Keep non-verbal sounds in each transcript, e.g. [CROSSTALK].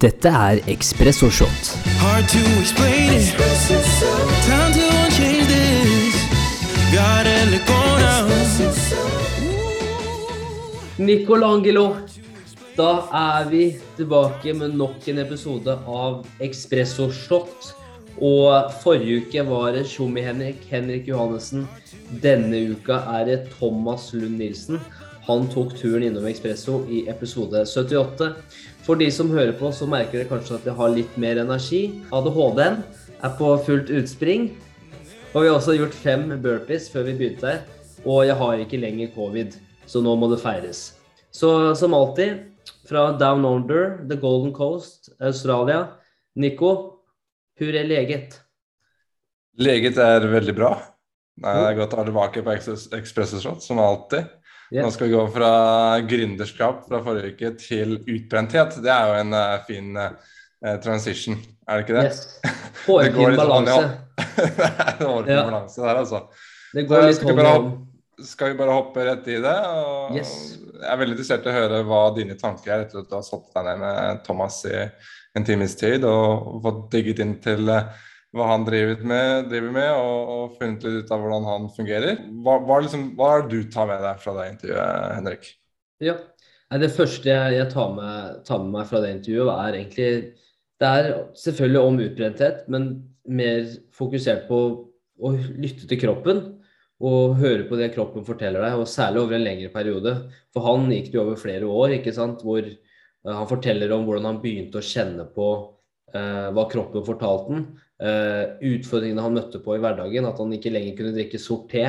Dette er Ekspresso Shot. Hard to explain it. Time to change this. Gotta let go now. Nicolangelo, da er vi tilbake med nok en episode av Ekspresso Shot. Og forrige uke var det Tjommi Henrik, Henrik Johannessen. Denne uka er det Thomas Lund Nilsen. Han tok turen innom Ekspresso i episode 78. For de som hører på, så merker dere kanskje at jeg har litt mer energi. ADHD-en er på fullt utspring. Og vi har også gjort fem burpees før vi begynte her. Og jeg har ikke lenger covid, så nå må det feires. Så som alltid, fra Down Under, The Golden Coast, Australia. Nico, hvor er leget? Leget er veldig bra. Er godt å være tilbake på Ekspresso Shot, som alltid. Ja. Nå skal vi gå fra gründerskap fra forrige uke til utbrenthet. Det er jo en uh, fin uh, transition, er det ikke det? Yes. [LAUGHS] Hårfin balanse. [LAUGHS] det er hårfin Ja. balanse der, altså. Det går litt skal, vi bare hoppe, skal vi bare hoppe rett i det? Yes. Jeg er veldig interessert i å høre hva dine tanker er etter at du har satt deg ned med Thomas i en times tid og fått digget inn til uh, hva han driver med, driver med og, og funnet litt ut av hvordan han fungerer. Hva, hva, liksom, hva er det du tar med deg fra det intervjuet, Henrik? Ja. Det første jeg tar, med, tar med meg fra det intervjuet, er egentlig Det er selvfølgelig om utbrenthet, men mer fokusert på å lytte til kroppen. Og høre på det kroppen forteller deg, og særlig over en lengre periode. For han gikk det jo over flere år, ikke sant, hvor eh, han forteller om hvordan han begynte å kjenne på eh, hva kroppen fortalte han. Eh, utfordringene han møtte på i hverdagen, at han ikke lenger kunne drikke sort te.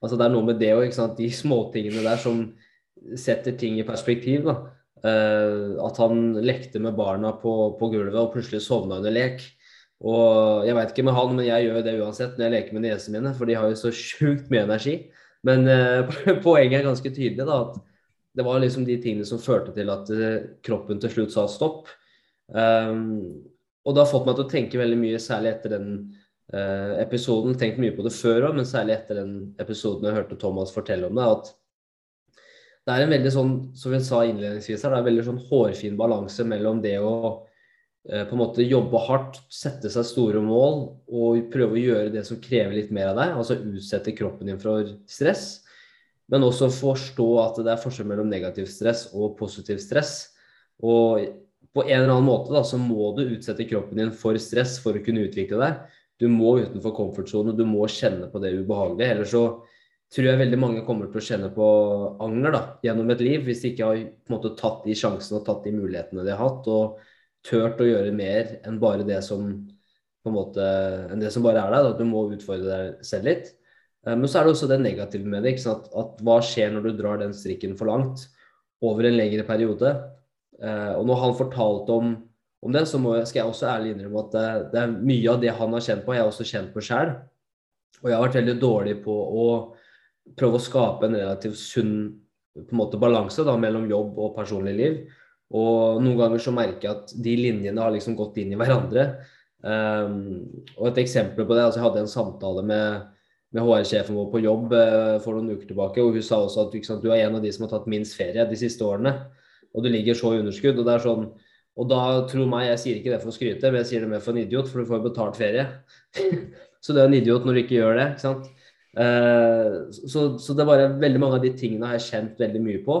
Altså Det er noe med det òg, de småtingene der som setter ting i perspektiv. da. Eh, at han lekte med barna på, på gulvet og plutselig sovna under lek. Og jeg veit ikke med han, men jeg gjør det uansett når jeg leker med niesene mine, for de har jo så sjukt mye energi. Men eh, [LAUGHS] poenget er ganske tydelig, da, at det var liksom de tingene som førte til at eh, kroppen til slutt sa stopp. Um, og det har fått meg til å tenke veldig mye, særlig etter den eh, episoden. Tenkt mye på det før òg, men særlig etter den episoden jeg hørte Thomas fortelle om det. at det er en veldig sånn, som vi sa innledningsvis her, det er en veldig sånn hårfin balanse mellom det å eh, på en måte jobbe hardt, sette seg store mål og prøve å gjøre det som krever litt mer av deg, altså utsette kroppen din for stress, men også forstå at det er forskjell mellom negativ stress og positiv stress. Og på en eller annen måte da, så må du utsette kroppen din for stress for å kunne utvikle deg. Du må utenfor komfortsonen, du må kjenne på det ubehagelige. Ellers så tror jeg veldig mange kommer til å kjenne på anger da, gjennom et liv, hvis de ikke har på en måte, tatt de sjansene og tatt de mulighetene de har hatt, og tørt å gjøre mer enn bare det som på en måte, enn det som bare er der. Da. Du må utfordre deg selv litt. Eh, Men så er det også det negative med det. sant? At hva skjer når du drar den strikken for langt over en lengre periode? Eh, Og når han fortalte om, om det, så jeg, skal jeg også ærlig innrømme at det, det er mye av det han har kjent på, jeg har også kjent på sjøl. Og jeg har vært veldig dårlig på å prøve å skape en relativt sunn på en måte, balanse da, mellom jobb og personlig liv. Og noen ganger så merker jeg at de linjene har liksom gått inn i hverandre. Um, og et eksempel på det, altså jeg hadde en samtale med, med HR-sjefen vår på jobb uh, for noen uker tilbake, og hun sa også at sant, du er en av de som har tatt minst ferie de siste årene. Og du ligger så i underskudd. Og det er sånn og da tro meg, jeg sier ikke det for å skryte, men jeg sier det mer for en idiot, for du får jo betalt ferie. [LAUGHS] så du er en idiot når du ikke gjør det. ikke sant? Eh, så, så det er bare veldig mange av de tingene har jeg kjent veldig mye på,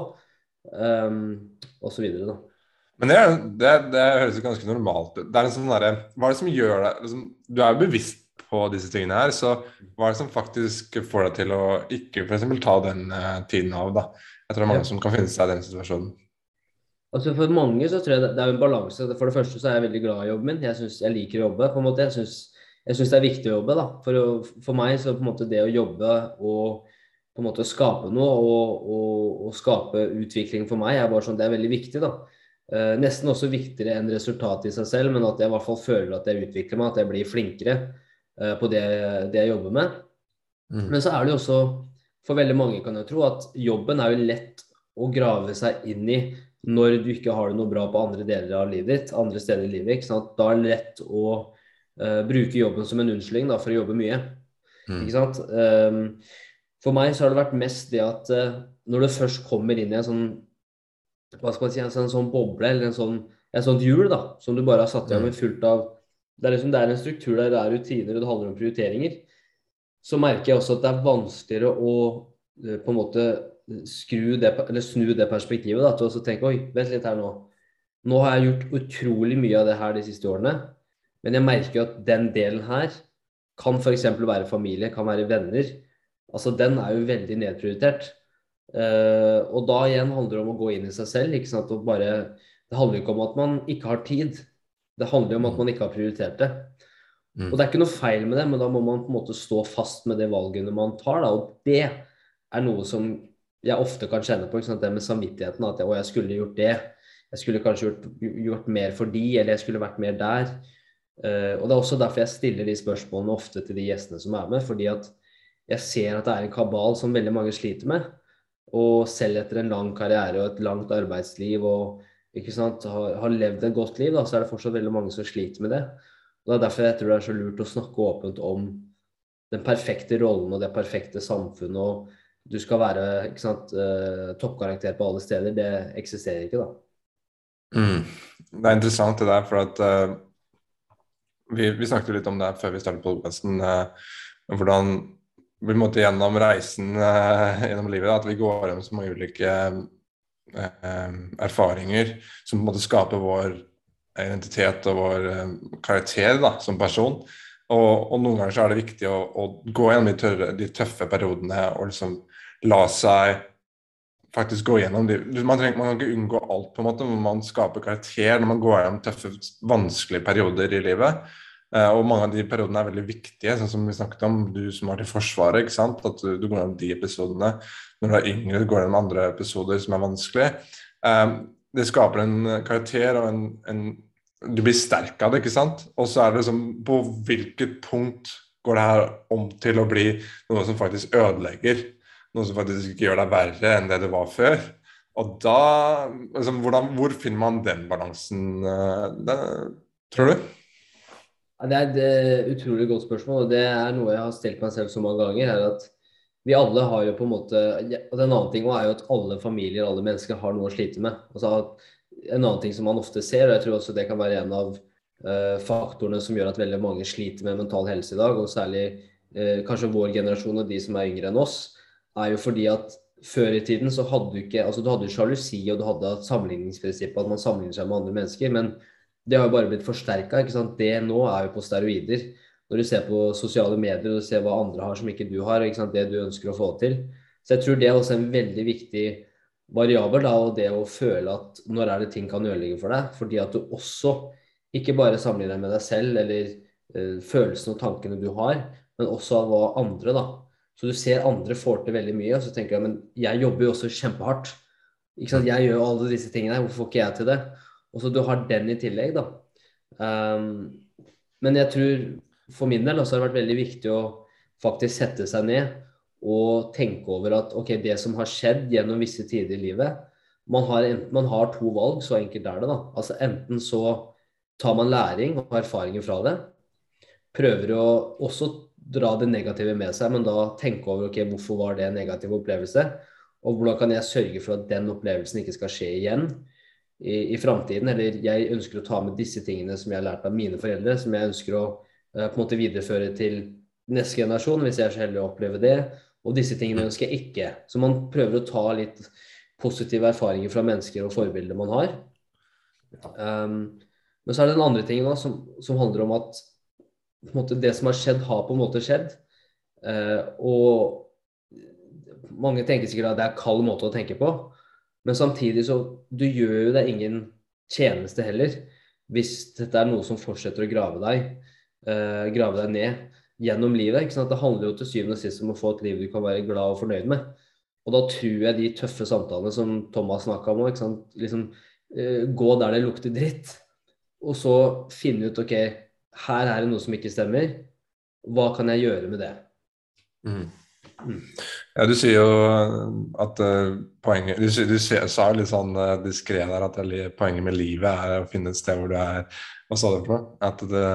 um, og så videre, da. Men det, er, det, det høres jo ganske normalt ut. Det er en sånn derre Hva er det som gjør deg liksom, Du er jo bevisst på disse tingene her, så hva er det som faktisk får deg til å ikke f.eks. ta den uh, tiden av, da? Jeg tror det er mange Ja. som kan finne seg i den situasjonen. Altså For mange så tror jeg det, er en balanse. For det første så er jeg veldig glad i jobben min. Jeg, synes, jeg liker å jobbe. på en måte. Jeg syns det er viktig å jobbe. da. For, å, for meg så på en måte det å jobbe og på en måte skape noe og, og, og skape utvikling for meg, er bare sånn, det er veldig viktig. da. Eh, nesten også viktigere enn resultatet i seg selv, men at jeg i hvert fall føler at jeg utvikler meg, at jeg blir flinkere eh, på det, det jeg jobber med. Mm. Men så er det jo også, for veldig mange kan jeg tro, at jobben er jo lett å grave seg inn i når du ikke har det noe bra på andre deler av livet ditt, andre steder i livet. Ikke sant? Da er det lett å uh, bruke jobben som en unnskyldning da, for å jobbe mye. Mm. Ikke sant? Um, for meg så har det vært mest det at uh, når du først kommer inn i en sånn hva skal man si, en sånn, sånn boble eller en sånn et sånt hjul da, som du bare har satt i gang med fullt av det er, liksom, det er en struktur der det er rutiner og det handler om prioriteringer. Så merker jeg også at det er vanskeligere å eh, på en måte det, eller snu det perspektivet da, til å tenke oi, vent litt her nå. Nå har jeg gjort utrolig mye av det her de siste årene, men jeg merker at den delen her kan f.eks. være familie, kan være venner. Altså Den er jo veldig nedprioritert. Uh, og da igjen handler det om å gå inn i seg selv. ikke sant, og bare, Det handler jo ikke om at man ikke har tid. Det handler jo om at man ikke har prioritert det. Mm. Og det er ikke noe feil med det, men da må man på en måte stå fast med det valgene man tar. Da. Og det er noe som jeg ofte kan kjenne på, det med samvittigheten. At jeg, jeg skulle gjort det. Jeg skulle kanskje gjort, gjort, mer for de, eller jeg skulle vært mer der. Uh, og det er også derfor jeg stiller de spørsmålene ofte til de gjestene som er med. Fordi at jeg ser at det er en kabal som veldig mange sliter med. Og selv etter en lang karriere og et langt arbeidsliv og sant, har, har, levd et godt liv, da, så er det fortsatt veldig mange som sliter med det. Og Det er derfor jeg tror det er så lurt å snakke åpent om den perfekte rollen og det perfekte samfunnet. og Du skal være sant, uh, toppkarakter på alle steder. Det eksisterer ikke, da. Mm. Det er interessant det der, for at uh, vi, vi, snakket litt om det før vi startet podkasten. Uh, hvordan vi måtte gjennom reisen gjennom livet, at vi går gjennom så mange ulike Eh, erfaringer som på en måte skaper vår identitet og vår eh, karakter da, som person. Og, og, noen ganger så er det viktig å, å gå gjennom de, tørre, de, tøffe periodene og liksom la seg faktisk gå gjennom de man, trenger, man, kan ikke unngå alt, på en måte, men man skaper karakter når man går gjennom tøffe, vanskelige perioder i livet. Uh, og mange av de periodene er veldig viktige, sånn som vi snakket om, du som var til Forsvaret. ikke sant, At du, du går gjennom de episodene når du er yngre, går gjennom andre episoder som er vanskelig. Um, det skaper en karakter og en, en, Du blir sterk av det, ikke sant? Og så er det liksom På hvilket punkt går det her om til å bli noe som faktisk ødelegger? Noe som faktisk ikke gjør deg verre enn det det var før? Og da liksom, hvordan, Hvor finner man den balansen, uh, den, tror du? Ja, det er et utrolig godt spørsmål, og det er noe jeg har stilt meg selv så mange ganger. er at vi alle har jo på en måte og En annen ting er jo at alle familier alle mennesker har noe å slite med. Altså, en annen ting som man ofte ser, og jeg tror også det kan være en av uh, faktorene som gjør at veldig mange sliter med mental helse i dag, og særlig uh, kanskje vår generasjon og de som er yngre enn oss, er jo fordi at før i tiden så hadde du ikke altså Du hadde sjalusi og du hadde sammenligningsprinsippet, at man sammenligner seg med andre mennesker. Men det har jo bare blitt forsterka. Det nå er jo på steroider når du ser på sosiale medier og ser hva andre har som ikke du har, ikke det du ønsker å få til. Så jeg tror det er også en veldig viktig variabel, da, og det å føle at når er det ting kan ødelegge for deg. Fordi at du også ikke bare sammenligner deg med deg selv eller uh, følelsene og tankene du har, men også av hva andre, da. Så du ser andre får til veldig mye, og så tenker du, men jeg jobber jo også kjempehardt. Ikke sant? Jeg gjør jo alle disse tingene, hvorfor får ikke jeg til det? Og så du har den i tillegg, da. Um, men jeg tror for min del også har det vært veldig viktig å faktisk sette seg ned og tenke over at ok, det som har skjedd gjennom visse tider i livet Man har, man har to valg, så enkelt er det. da. Altså Enten så tar man læring og erfaringer fra det. Prøver å også dra det negative med seg, men da tenke over ok, hvorfor var det en negativ opplevelse. Og hvordan kan jeg sørge for at den opplevelsen ikke skal skje igjen i, i framtiden. Eller jeg ønsker å ta med disse tingene som jeg har lært av mine foreldre, som jeg ønsker å Eh, på en måte videreføre til neste generasjon, hvis jeg er så heldig å oppleve det. Og disse tingene ønsker jeg ikke. Så man prøver å ta litt positive erfaringer fra mennesker og forbilder man har. Um, men så er det den andre tingen da, som, som handler om at måte, det som har skjedd, har på en måte skjedd. Uh, og mange tenker sikkert at det er kald måte å tenke på. Men samtidig så du gjør jo deg ingen tjeneste heller hvis dette er noe som fortsetter å grave deg uh, grave deg ned gjennom livet. Ikke sant? Det handler jo til syvende og sist om å få et liv du kan være glad og fornøyd med. Og da tror jeg de tøffe samtalene som Thomas snakka om òg, liksom, uh, gå der det lukter dritt. Og så finne ut OK, her er det noe som ikke stemmer. Hva kan jeg gjøre med det? Mm. Mm. Ja, Du sier jo at uh, poenget Du, du, sa litt sånn uh, diskré der at poenget med livet er å finne et sted hvor du er hva sa du for noe? At det,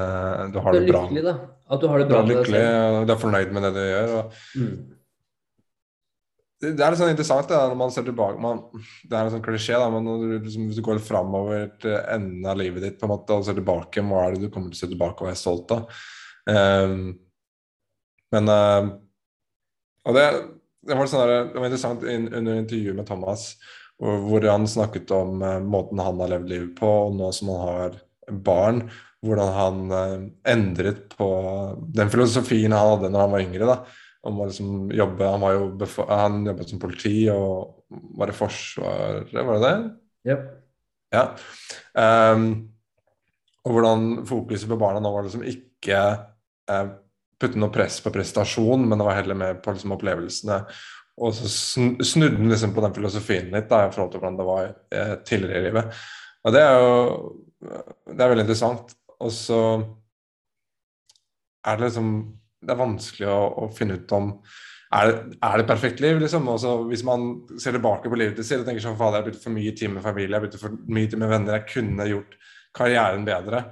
du har det, det bra. Lykkelig, da. At du har det bra du er lykkelig, og du er fornøyd med det du gjør. Og, mm. Det, er litt sånn interessant da, når man ser tilbake man, Det er en sånn klisjé, da, men du, liksom, hvis du går framover til enden av livet ditt på en måte, og ser tilbake, hva er det du kommer til å se tilbake og være stolt av? Um, men uh, Og det, det, var sånn der, det var interessant in, under intervjuet med Thomas, hvor han snakket om uh, måten han har levd livet på, og nå som han har barn, hvordan han uh, endret på den filosofien han hadde når han var yngre. da om var liksom jobbe Han, var jo han jobbet som politi og var i Forsvaret, var det det? Yep. Ja. Um, og hvordan fokuset på barna nå var liksom ikke uh, putte noe press på prestasjon, men det var heller med på liksom opplevelsene. Og så snudde han liksom på den filosofien litt da, i forhold til hvordan det var eh, tidligere i livet. Og det er jo det er veldig interessant. Og så er det liksom det er vanskelig å, å finne ut om er det, er det perfekt liv, liksom? Også hvis man ser tilbake på livet sitt og tenker sånn fader, jeg har brukt for mye tid med familie, jeg har brukt for mye tid med venner, jeg kunne gjort karrieren bedre.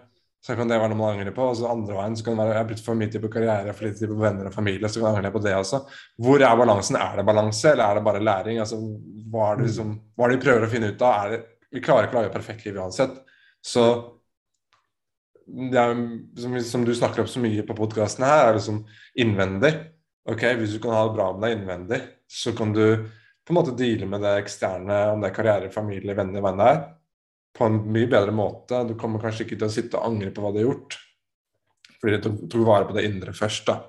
Så kan det være noe man angrer på. Og så andre veien så kan det være jeg har brukt for mye tid på karriere, for lite tid på venner og familie, så kan jeg angre på det også. Hvor er balansen? Er det balanse, eller er det bare læring? Altså, hva er det, liksom, hva er det vi prøver å finne ut av? Er det, vi klarer ikke å lage perfekt liv uansett. Så er, som, som, du snakker opp så mye på podkasten her, er liksom innvendig. Ok, Hvis du kan ha det bra med deg innvendig, så kan du på en måte deale med det eksterne, om det er karriere, familie, venner, hva det er, på en mye bedre måte. Du kommer kanskje ikke til å sitte og angre på hva du har gjort, fordi du tok vare på det indre først. da.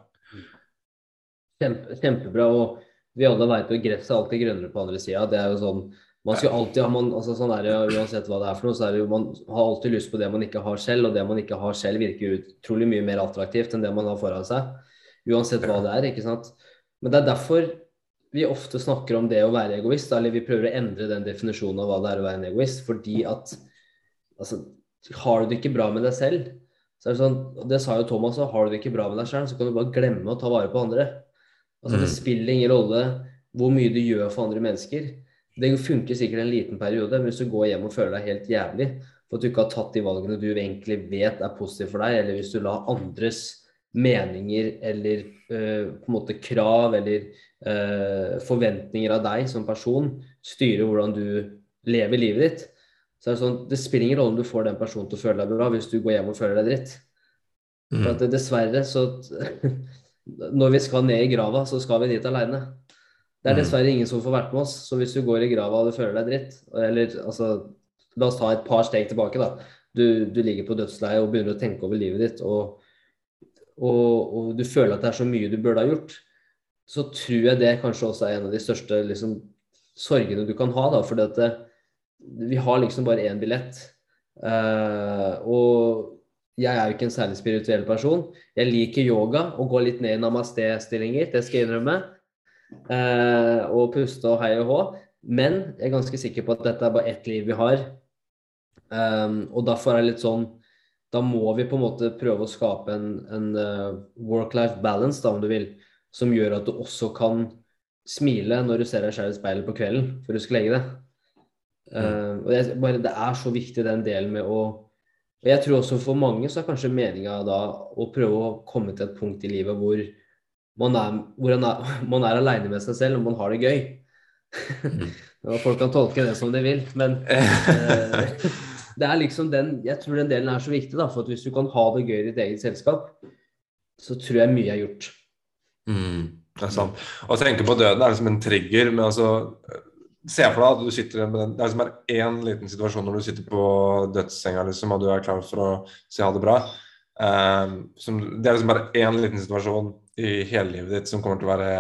Kjempe, kjempebra. og vi alle veit jo gresset er alltid grønnere på andre sida. Det er jo sånn man skal alltid ha man, altså sånn er det, Uansett hva det er for noe, så er det jo man har alltid lyst på det man ikke har selv. Og det man ikke har selv, virker utrolig mye mer attraktivt enn det man har foran seg. Uansett hva det er. ikke sant? Men det er derfor vi ofte snakker om det å være egoist, eller vi prøver å endre den definisjonen av hva det er å være en egoist. Fordi at altså, har du det ikke bra med deg selv, så er det sånn, og det sa jo Thomas òg, har du det ikke bra med deg selv, så kan du bare glemme å ta vare på andre. Altså, Det mm. spiller ingen rolle hvor mye du gjør for andre mennesker. Det funker sikkert en liten periode, men hvis du går hjem og føler deg helt jævlig for at du ikke har tatt de valgene du egentlig vet er positive for deg, eller hvis du lar andres meninger eller uh, på en måte krav eller uh, forventninger av deg som person styre hvordan du lever livet ditt, så er det sånn Det spiller ingen rolle om du får den personen til å føle deg bra hvis du går hjem og føler deg dritt. Mm. For at dessverre så [LAUGHS] Når vi skal ned i grava, så skal vi dit aleine. Det er mm. dessverre ingen som får vært med oss. Så hvis du går i grava og du føler deg dritt, eller altså La oss ta et par steg tilbake, da. Du, du ligger på dødsleiet og begynner å tenke over livet ditt, og, og, og, du føler at det er så mye du burde ha gjort, så tror jeg det kanskje også er en av de største liksom, sorgene du kan ha. da, For det, vi har liksom bare én billett. Uh, og jeg er jo ikke en særlig spirituell person. Jeg liker yoga og går litt ned i namaste-stillinger, det skal jeg innrømme eh, og puste og hei og hå. Men jeg er ganske sikker på at dette er bare ett liv vi har. Um, og derfor er det litt sånn Da må vi på en måte prøve å skape en, en uh, work-life balance, da, om du vil, som gjør at du også kan smile når du ser deg selv i speilet på kvelden før du skal legge deg. Uh, og jeg, bare, Det er så viktig den delen med å og Jeg tror også for mange så er kanskje meninga da å prøve å komme til et punkt i livet hvor man er, hvor [LAUGHS] man er, man er aleine med seg selv og man har det gøy. Mm. [LAUGHS] folk kan tolke det som de vil, men [LAUGHS] eh, det er liksom den Jeg tror den delen er så viktig, da, for at hvis du kan ha det gøy i ditt eget selskap, så tror jeg mye er gjort. Mm, det er sant. Å tenke på døden er liksom en trigger. Men altså Se for deg at du sitter med den Det er liksom bare én liten situasjon når du sitter på dødssenga liksom, og du er klar for å si ha det bra. Um, som, det er liksom bare én liten situasjon i hele livet ditt som kommer til å være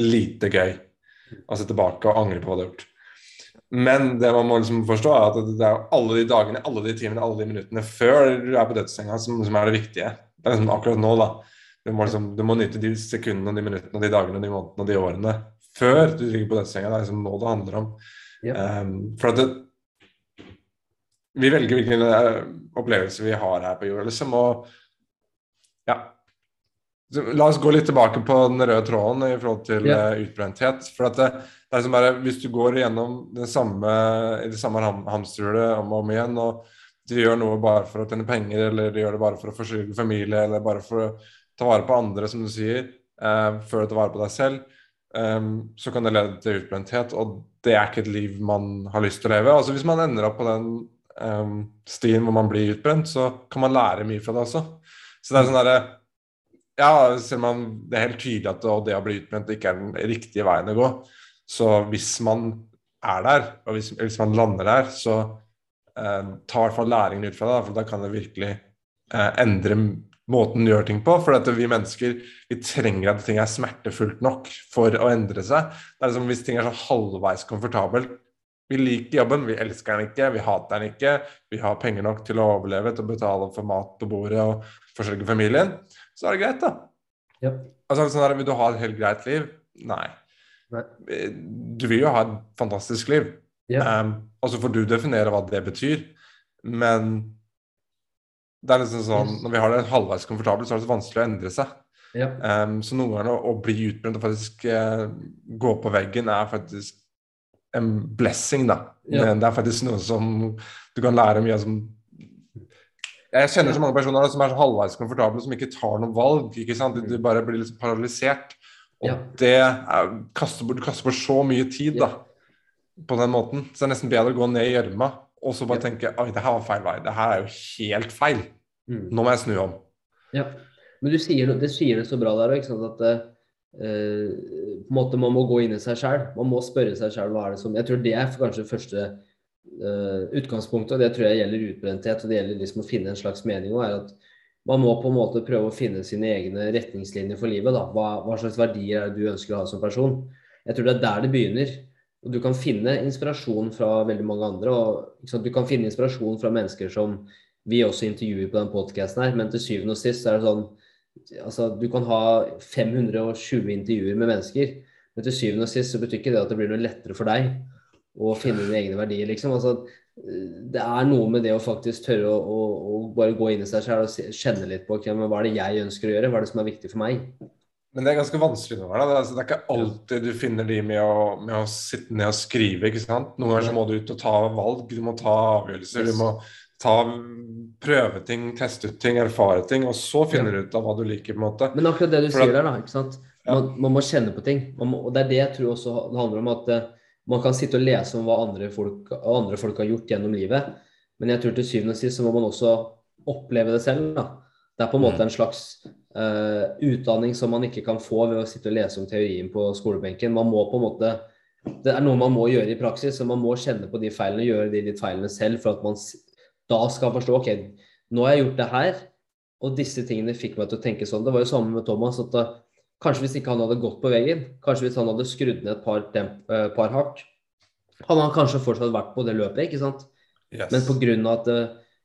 lite gøy. å se tilbake og angre på hva du har gjort. Men det man må liksom forstå, er at det er alle de dagene, alle de timene, alle de minuttene før du er på dødssenga, som, som er det viktige. Det er liksom akkurat nå, da. Du må, liksom, du må nyte de sekundene, de minuttene, de dagene, de månedene og de årene før du ligger på dødssenga. Det er liksom nå det handler om. Yep. Um, for at det, vi velger hvilken uh, opplevelse vi har her på jorda, liksom. Og ja, La oss gå litt tilbake på den røde tråden i forhold til yeah. utbrenthet. For det, det, er som bare, Hvis du går gjennom det samme, det samme hamsterhjulet om og om igjen, og du gjør noe bare for å tjene penger, eller du gjør det bare for å forsørge familie, eller bare for å ta vare på andre, som du sier, eh, før du tar vare på deg selv, eh, så kan det lede til utbrenthet, og det er ikke et liv man har lyst til å leve. Altså Hvis man ender opp på den eh, stien hvor man blir utbrent, så kan man lære mye fra det også. Så det er sånn derre Ja, selv om det er helt tydelig at det å bli utbrent ikke er den riktige veien å gå, så hvis man er der, og hvis, hvis man lander der, så eh, ta i hvert fall læringen ut fra det, for da kan det virkelig eh, endre måten du gjør ting på. For vi mennesker vi trenger at ting er smertefullt nok for å endre seg. Det er liksom Hvis ting er sånn halvveis komfortabelt Vi liker jobben, vi elsker den ikke, vi hater den ikke. Vi har penger nok til å overleve, til å betale for mat på bordet og forsørge familien. Så er det greit, da. Yep. Altså, sånn der, Vil du ha et helt greit liv? Nei. Nei. Du vil jo ha et fantastisk liv. Yep. Um, og så får du definere hva det betyr. Men det er liksom sånn, når vi har det halvveis komfortabelt, så er det så vanskelig å endre seg. Yep. Um, så noen ganger å, å bli utbrent og faktisk uh, gå på veggen er faktisk en blessing, da. Ja. Det er faktisk noe som du kan lære mye av som Jeg kjenner så mange personer som er så halvveis komfortable, som ikke tar noe valg. ikke sant? Du, du bare blir litt paralysert. Og Ja. det er, kaster, bort- du kaster bort så mye tid da, på den måten. Så det er nesten bedre å gå ned i gjørma og så bare tenke oi, det her var feil vei. Det her er jo helt feil. Mm. Nå må jeg snu om. Ja, men du sier, det- det sier det så bra der òg, at eh, på en måte man må gå inn i seg sjøl. Man må spørre seg sjøl hva er det som Jeg tror det er kanskje første eh, utgangspunktet, og det tror jeg gjelder utbrenthet. Og det gjelder liksom å finne en slags mening òg, er at man må på en måte prøve å finne sine egne retningslinjer for livet. da. Hva, hva slags verdier er det du ønsker å ha som person? Jeg tror det er der det begynner. Og du kan finne inspirasjon fra veldig mange andre. og sant? Du kan finne inspirasjon fra mennesker som vi også intervjuer på den podkasten her, men til syvende og sist er det sånn altså Du kan ha 520 intervjuer med mennesker, men til syvende og sist så betyr ikke det at det blir noe lettere for deg å finne dine egne verdier, liksom. Altså, det er noe med det å faktisk tørre å, å, å bare gå inn i seg selv og kjenne litt på okay, hva er det jeg ønsker å gjøre, hva er det som er viktig for meg? Men det er ganske vanskelig noen ganger. Det er, altså, det er ikke alltid du finner de med å, med å sitte ned og skrive. ikke sant? Noen ganger så må du ut og ta valg, du må ta avgjørelser. Du må ta prøve ting, teste ut ting, erfare ting, og så finner du ut av hva du liker. på en måte. Men akkurat det du For sier der, da. ikke sant? Man, man må kjenne på ting. Man må, og det er det jeg tror også det handler om. At eh, man kan sitte og lese om hva andre folk, andre folk har gjort gjennom livet, men jeg tror til syvende og sist så må man også oppleve det selv. da. Det er på en måte Mm. en slags uh, utdanning som man ikke kan få ved å sitte og lese om teorien på skolebenken. Man må på en måte Det er noe man må gjøre i praksis, så man må kjenne på de feilene, gjøre de litt feilene selv, for at man da skal han forstå ok, nå har jeg gjort det her, og disse tingene fikk meg til å tenke sånn. Det var jo samme med Thomas. at da, Kanskje hvis ikke han hadde gått på veggen, kanskje hvis han hadde skrudd ned et par, temp, uh, par hakk, hadde han kanskje fortsatt vært på det løpet, ikke sant? Yes. Men pga. at det,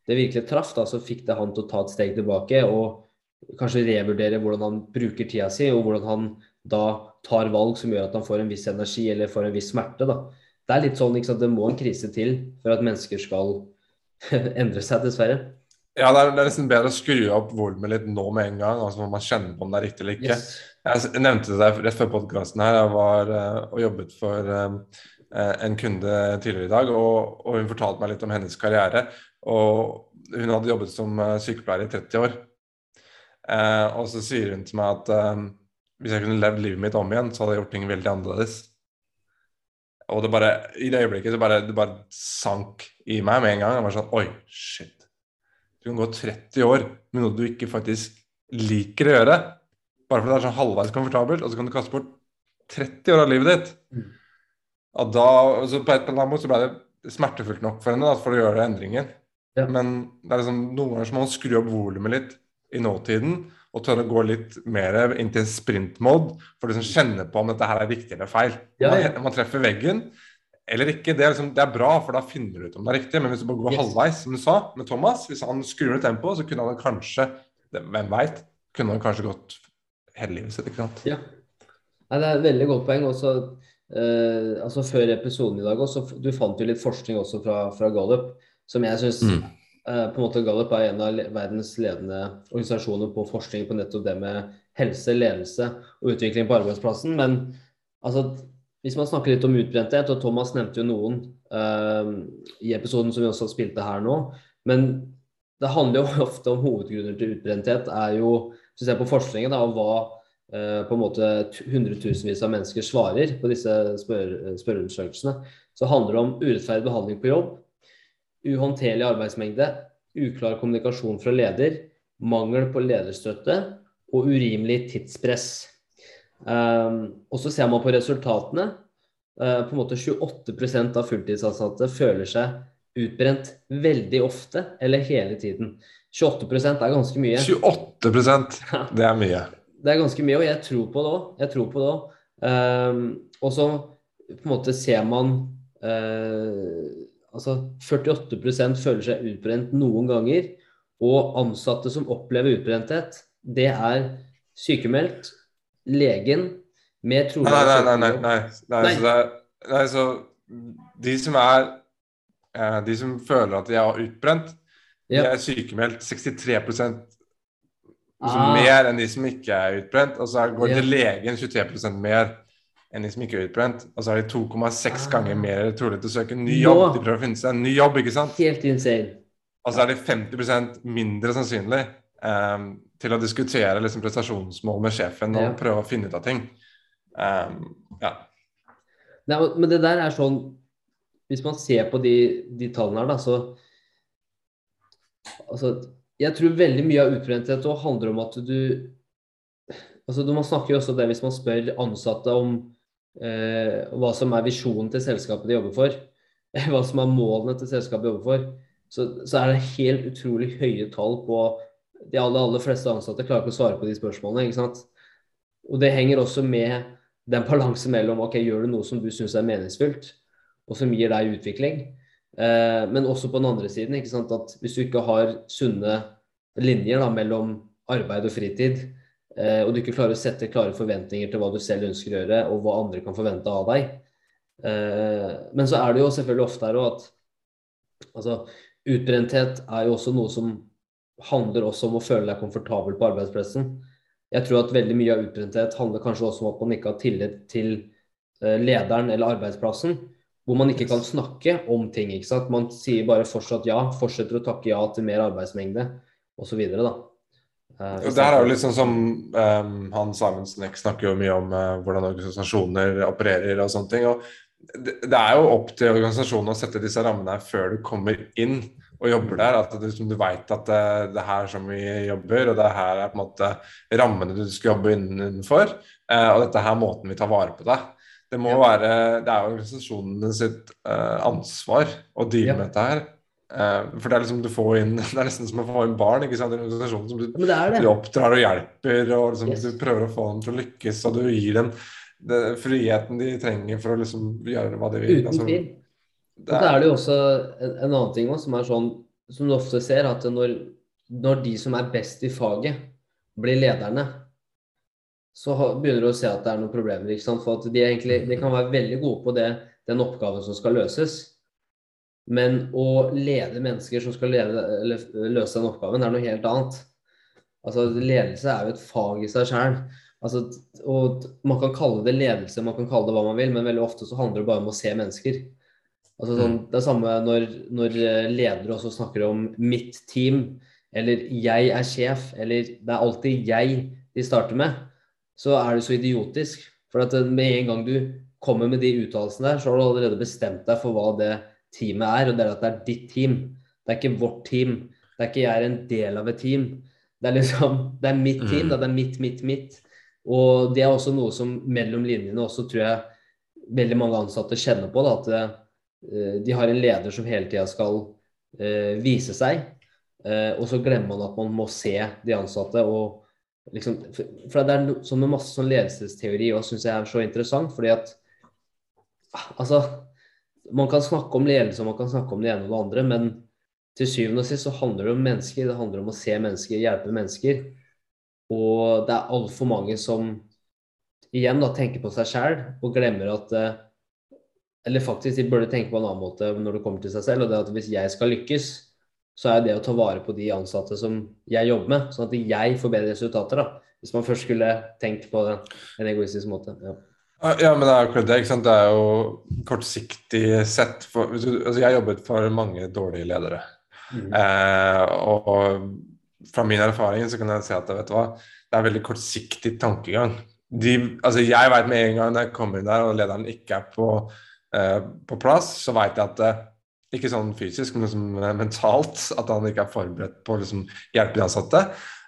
det virkelig traff, da, så fikk det han til å ta et steg tilbake og kanskje revurdere hvordan han bruker tida si, og hvordan han da tar valg som gjør at han får en viss energi eller får en viss smerte. da. Det er litt sånn, ikke sant, det må en krise til for at mennesker skal [LAUGHS] endre seg, dessverre. Ja, det er, det er nesten bedre å skru opp volumet litt nå med en gang, altså må man kjenne på om det er riktig eller ikke. Yes. Jeg nevnte det rett før podkasten her. Jeg var eh, og jobbet for eh, en kunde tidligere i dag, og, og hun fortalte meg litt om hennes karriere. Og hun hadde jobbet som eh, sykepleier i 30 år. Eh, og så sier hun til meg at eh, hvis jeg kunne levd livet mitt om igjen, så hadde jeg gjort ting veldig annerledes. Og det bare, i det øyeblikket så bare, det bare sank i meg med en gang. Jeg var sånn Oi, shit. Du kan gå 30 år med noe du ikke faktisk liker å gjøre. Bare fordi det er sånn halvveis komfortabelt, og så kan du kaste bort 30 år av livet ditt. Mm. Og da, så på et eller annet måte så ble det smertefullt nok for henne da, for å gjøre endringen. Ja. Men det er liksom, noen ganger så må man skru opp volumet litt i nåtiden, og tørre å gå litt mer inn til sprint-mode, for å liksom kjenne på om dette her er riktig eller feil. Ja, ja. man, man treffer veggen eller ikke, det er, liksom, det er bra, for da finner du ut om det er riktig. Men hvis du bare går Yes. halvveis, som du sa med Thomas, hvis han skrur ned tempoet, så kunne han kanskje, hvem veit, kunne han kanskje gått hele livet sitt, ikke sant. Ja. Nei, det er et veldig godt poeng. Også, eh, altså Før episoden i dag også, du fant jo litt forskning også fra, fra Gallup, som jeg syns Mm. eh, på en måte Gallup er en av verdens ledende organisasjoner på forskning på nettopp det med helse, ledelse og utvikling på arbeidsplassen. Men altså, hvis man snakker litt om utbrenthet, og Thomas nevnte jo noen eh, i episoden som vi også spilte her nå, men det handler jo [LAUGHS] ofte om hovedgrunner til utbrenthet. er jo hvis du ser på forskningen da, og hva eh, på en måte hundretusenvis av mennesker svarer på disse spør spørreundersøkelsene, så handler det om urettferdig behandling på jobb, uhåndterlig arbeidsmengde, uklar kommunikasjon fra leder, mangel på lederstøtte og urimelig tidspress. Um, og så ser man på resultatene. Uh, på en måte 28% av fulltidsansatte føler seg utbrent veldig ofte eller hele tiden. 28% er ganske mye. 28% det er mye. Det er ganske mye, og jeg tror på det òg. Jeg tror på det òg. Um, og så på en måte ser man uh, Altså 48% føler seg utbrent noen ganger. Og ansatte som opplever utbrenthet, det er sykemeldt, legen med trolig Nei, nei, nei. nei, nei, nei. Så det er, nei, så de som er eh, De som føler at de er utbrent, de er sykemeldt 63 altså Ah. mer enn de som ikke er utbrent. Og så går de Ja. til legen 23 mer enn de som ikke er utbrent. Og så er de 2,6 Ah. ganger mer trolig til å søke ny jobb. De prøver å finne seg en ny jobb, ikke sant? Helt insane. Og så er de 50% mindre sannsynlig eh, til å diskutere liksom, prestasjonsmål med sjefen og Ja. prøve å finne ut av ting. Um, ja. Nei, men- det der er sånn Hvis man ser på de, de tallene her, da, så Altså, jeg tror veldig mye av utbrenthet handler om at du Altså, Man snakker jo også det hvis man spør ansatte om eh, hva som er visjonen til selskapet de jobber for, [LAUGHS] hva som er målene til selskapet de jobber for, så, så er det helt utrolig høye tall på De aller, aller fleste ansatte klarer ikke å svare på de spørsmålene. ikke sant? Og det henger også med den balansen mellom ok, gjør du noe som du syns er meningsfullt, og som gir deg utvikling. Eh, men også på den andre siden, ikke sant, at hvis du ikke har sunne linjer da, mellom arbeid og fritid, eh, og du ikke klarer å sette klare forventninger til hva du selv ønsker å gjøre, og hva andre kan forvente av deg. Eh, men så er det jo selvfølgelig ofte her òg at altså, utbrenthet er jo også noe som handler også om å føle deg komfortabel på arbeidsplassen. Jeg tror at veldig mye av utbrenthet handler kanskje også om at man ikke har tillit til eh, lederen eller arbeidsplassen, hvor man ikke kan snakke om ting. ikke sant? Man sier bare fortsatt ja, fortsetter å takke ja til mer arbeidsmengde osv. Og det her er jo sånn som um, han Simonsen snakker jo mye om uh, hvordan organisasjoner opererer og sånne ting. og det, det er jo opp til organisasjonen å sette disse rammene her før du kommer inn og jobber der. At du, du vet at det, det er her som vi jobber, og det her er på en måte rammene du skal jobbe innenfor. eh, og dette her er måten vi tar vare på deg. Det må Ja. være, det er organisasjonen sitt eh, ansvar å deale med dette her. Eh, for det er liksom du får inn, [LAUGHS] det er nesten som å få inn barn ikke sant? i en organisasjon som du det det. du oppdrar og hjelper, og liksom, Yes. du prøver å få dem til å lykkes, og du gir dem friheten de trenger for å liksom gjøre hva de vil. Uten Altså, det Og så er det jo også en, en annen ting også, som er sånn, som du ofte ser, at når, når de som er best i faget, blir lederne, så begynner du å se at det er noen problemer. ikke sant? For at de, er egentlig, de kan være veldig gode på det, den oppgaven som skal løses. Men å lede mennesker som skal lede, løse den oppgaven, er noe helt annet. Altså, Ledelse er jo et fag i seg sjøl. Altså, og man kan kalle det ledelse, man kan kalle det hva man vil, men veldig ofte så handler det bare om å se mennesker. Altså, sånn, det er samme når, når eh, ledere også snakker om 'mitt team', eller 'jeg er sjef', eller 'det er alltid jeg' de starter med, så er det så idiotisk. For at eh, med en gang du kommer med de uttalelsene der, så har du allerede bestemt deg for hva det teamet er, og det er at det er ditt team. Det er ikke vårt team. Det er ikke jeg er en del av et team. Det er liksom, det er mitt team, Mm. det er mitt, mitt, mitt. Og det er også noe som mellom linjene også tror jeg veldig mange ansatte kjenner på. Da, at eh, de har en leder som hele tida skal eh, vise seg, eh, og så glemmer man at man må se de ansatte. og liksom, for, for det er no, sånn med masse sånn ledelsesteori og syns jeg er så interessant, fordi at altså man kan snakke om ledelse og man kan snakke om det ene og det andre, men til syvende og sist så handler det om mennesker. Det handler om å se mennesker, hjelpe mennesker. Og det er altfor mange som igjen da tenker på seg sjæl og glemmer at eh, Eller faktisk, de burde tenke på en annen måte når det kommer til seg selv. Og det at hvis jeg skal lykkes, så er det å ta vare på de ansatte som jeg jobber med, sånn at jeg får bedre resultater. da. Hvis man først skulle tenkt på det en egoistisk måte. Ja. Ja, men det er jo det. ikke sant? Det er jo kortsiktig sett. For, altså, jeg har jobbet for mange dårlige ledere. Mm. Eh, og, og fra min erfaring så kan jeg si at vet du hva, det er veldig kortsiktig tankegang. De, altså jeg vet med en gang når jeg kommer inn der og lederen ikke er på, på plass, så vet jeg at ikke sånn fysisk, men liksom mentalt, at han ikke er forberedt på å liksom, hjelpe de ansatte,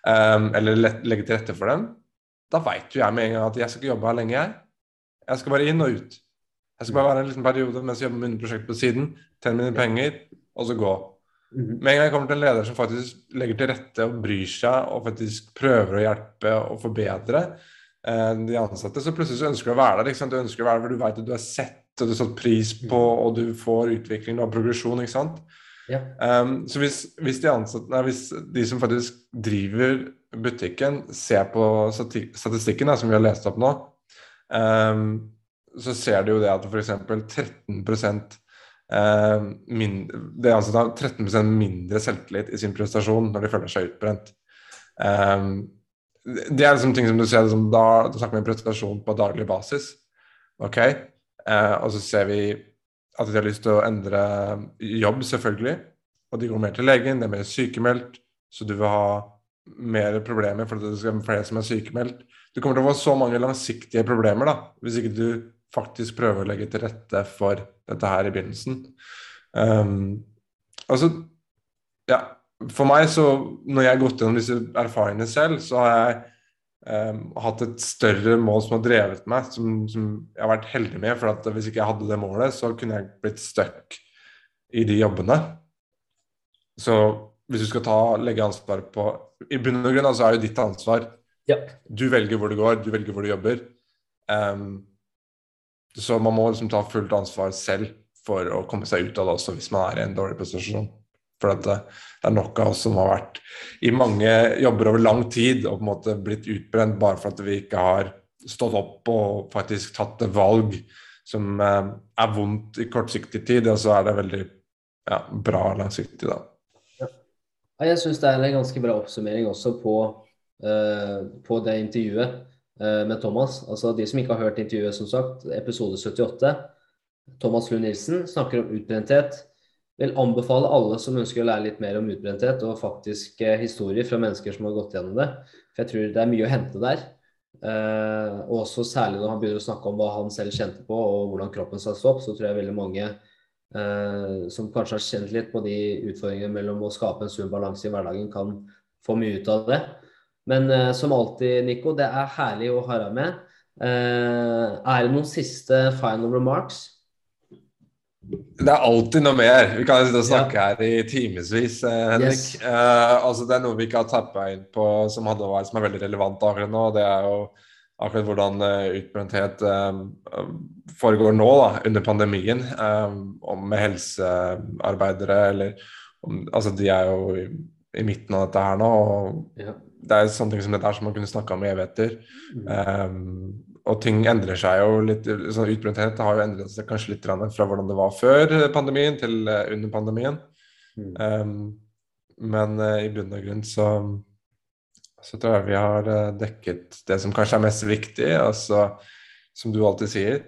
um, eller legge til rette for dem. Da vet jo jeg med en gang at jeg skal ikke jobbe her lenge, jeg. Jeg skal bare inn og ut. Jeg skal bare være en liten periode mens jeg jobber med prosjekt på siden, tjene mine penger, og så gå. Mhm. Med en gang jeg kommer til en leder som faktisk legger til rette og bryr seg, og faktisk prøver å hjelpe og forbedre uh, de ansatte, så plutselig så ønsker du å være der. Du ønsker å være der, for du vet at du er sett du satt pris på, og du får utvikling og progresjon, ikke sant. Ja. Um, så hvis, hvis, de ansatte, nei, hvis de som faktisk driver butikken, ser på statistikken da, som vi har lest opp nå, um, så ser de jo det at f.eks. 13 uh, mindre, De ansatte har 13 mindre selvtillit i sin prestasjon når de føler seg utbrent. Um, det er liksom ting som du ser liksom, da, da snakker om prestasjon på daglig basis. ok? Eh, og så ser vi at de har lyst til å endre jobb, selvfølgelig. Og de går mer til legen, det er mer sykemeldt, så du vil ha mer problemer fordi det skal være flere som er sykemeldt. Du kommer til å få så mange langsiktige problemer da, hvis ikke du faktisk prøver å legge til rette for dette her i begynnelsen. Um, altså, ja, for meg så, når jeg har gått gjennom disse erfaringene selv, så har jeg um, hatt et større mål som har drevet meg, som, som jeg har vært heldig med. For at hvis ikke jeg hadde det målet, så kunne jeg blitt stuck i de jobbene. Så hvis du skal ta, legge ansvar på I bunn og grunn altså er jo ditt ansvar. Ja. Du velger hvor du går, du velger hvor du jobber. Um, så man må liksom ta fullt ansvar selv for å komme seg ut av det også hvis man er i en dårlig posisjon. For det, det er nok av oss som har vært i mange jobber over lang tid og på en måte blitt utbrent bare for at vi ikke har stått opp og faktisk tatt valg som eh, er vondt i kortsiktig tid, og så er det veldig ja, bra langsiktig, da. Ja. Jeg syns det er en ganske bra oppsummering også på, uh, på det intervjuet uh, med Thomas. Altså De som ikke har hørt intervjuet, som sagt, episode 78. Thomas Lund Nilsen snakker om utbrenthet vil anbefale alle som ønsker å lære litt mer om utbrenthet og faktisk eh, historier fra mennesker som har gått gjennom det. For jeg tror det er mye å hente der. Eh, og også særlig når han begynner å snakke om hva han selv kjente på og hvordan kroppen satte opp, så tror jeg veldig mange eh, som kanskje har kjent litt på de utfordringene mellom å skape en sunn balanse i hverdagen, kan få mye ut av det. Men eh, som alltid, Nico, det er herlig å ha deg med. Eh, er det noen siste final remarks? Det er alltid noe mer. Vi kan sitte og snakke ja. her i timevis, eh, Henrik. Yes. Uh, altså, det er noe vi ikke har tappa inn på som, hadde vært, som er veldig relevant akkurat nå. Det er jo akkurat hvordan uh, utbrenthet uh, foregår nå, da, under pandemien. om med helsearbeidere eller om, Altså, de er jo i, i, midten av dette her nå. og ja. Det er sånne ting som dette her som man kunne snakka om i evigheter. Mm. Um, og ting endrer seg jo litt. sånn Utbrenthet har jo endret seg kanskje litt fra hvordan det var før pandemien til eh, under pandemien. Mm. Um, men uh, i bunn og grunn så, så tror jeg vi har uh, dekket det som kanskje er mest viktig. Altså, som du alltid sier,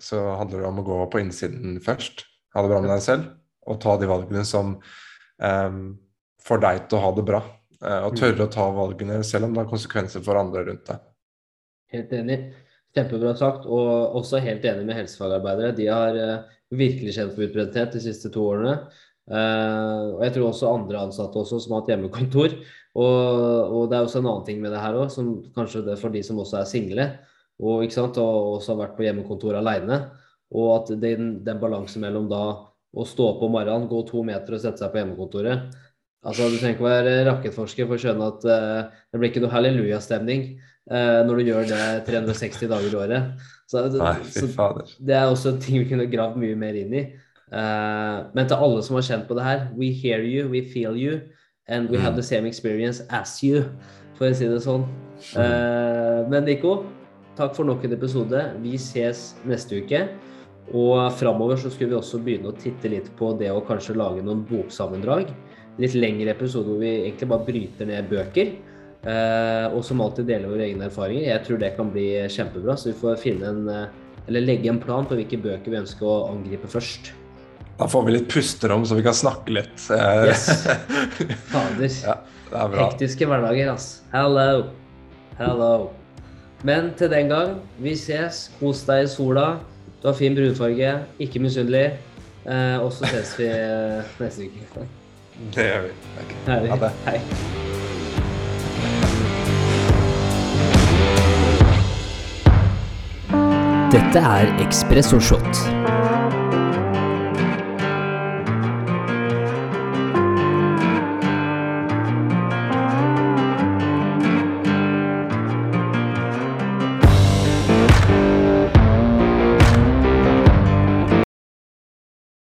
så handler det om å gå på innsiden først. Ha det bra med deg selv, og ta de valgene som um, får deg til å ha det bra. Uh, og mm. tørre å ta valgene selv om det har konsekvenser for andre rundt deg. Helt enig. Kjempebra sagt, og også helt enig med helsefagarbeidere. De har uh, virkelig kjent på utbrenthet de siste to årene. Uh, og jeg tror også andre ansatte også som har hatt hjemmekontor. Og, og, det er også en annen ting med det her òg, som kanskje det er for de som også er single og, ikke sant, og også har vært på hjemmekontor aleine. Og at den, den balansen mellom da å stå opp om morgenen, gå to meter og sette seg på hjemmekontoret Altså, Du trenger ikke være rakettforsker for å skjønne at uh, det blir ikke noe hallelujastemning når du gjør det 360 dager i året. Så, Nei, så, det er også ting vi kunne gravd mye mer inn i. Uh, men til alle som har kjent på det her, we hear you, we feel you, and we mm. have the same experience as you, for å si det sånn. men Nico, takk for nok en episode. Vi ses neste uke. Og framover så skulle vi også begynne å titte litt på det å kanskje lage noen boksammendrag litt lengre episode hvor vi egentlig bare bryter ned bøker. Eh, og som alltid deler våre egne erfaringer. Jeg tror det kan bli kjempebra. Så vi får finne en, eh, eller legge en plan på hvilke bøker vi ønsker å angripe først. Da får vi litt pusterom, så vi kan snakke litt. Eh, Yes. [LAUGHS] Fader. ja. Hektiske hverdager, ass. Hello. Hello. Men til den gang, vi ses. Kos deg i sola. Du har fin brunfarge. Ikke misunnelig. Eh, og så ses vi neste uke. Det gjør vi. Okay. Ha det. Hei. Dette er Ekspresso Shot.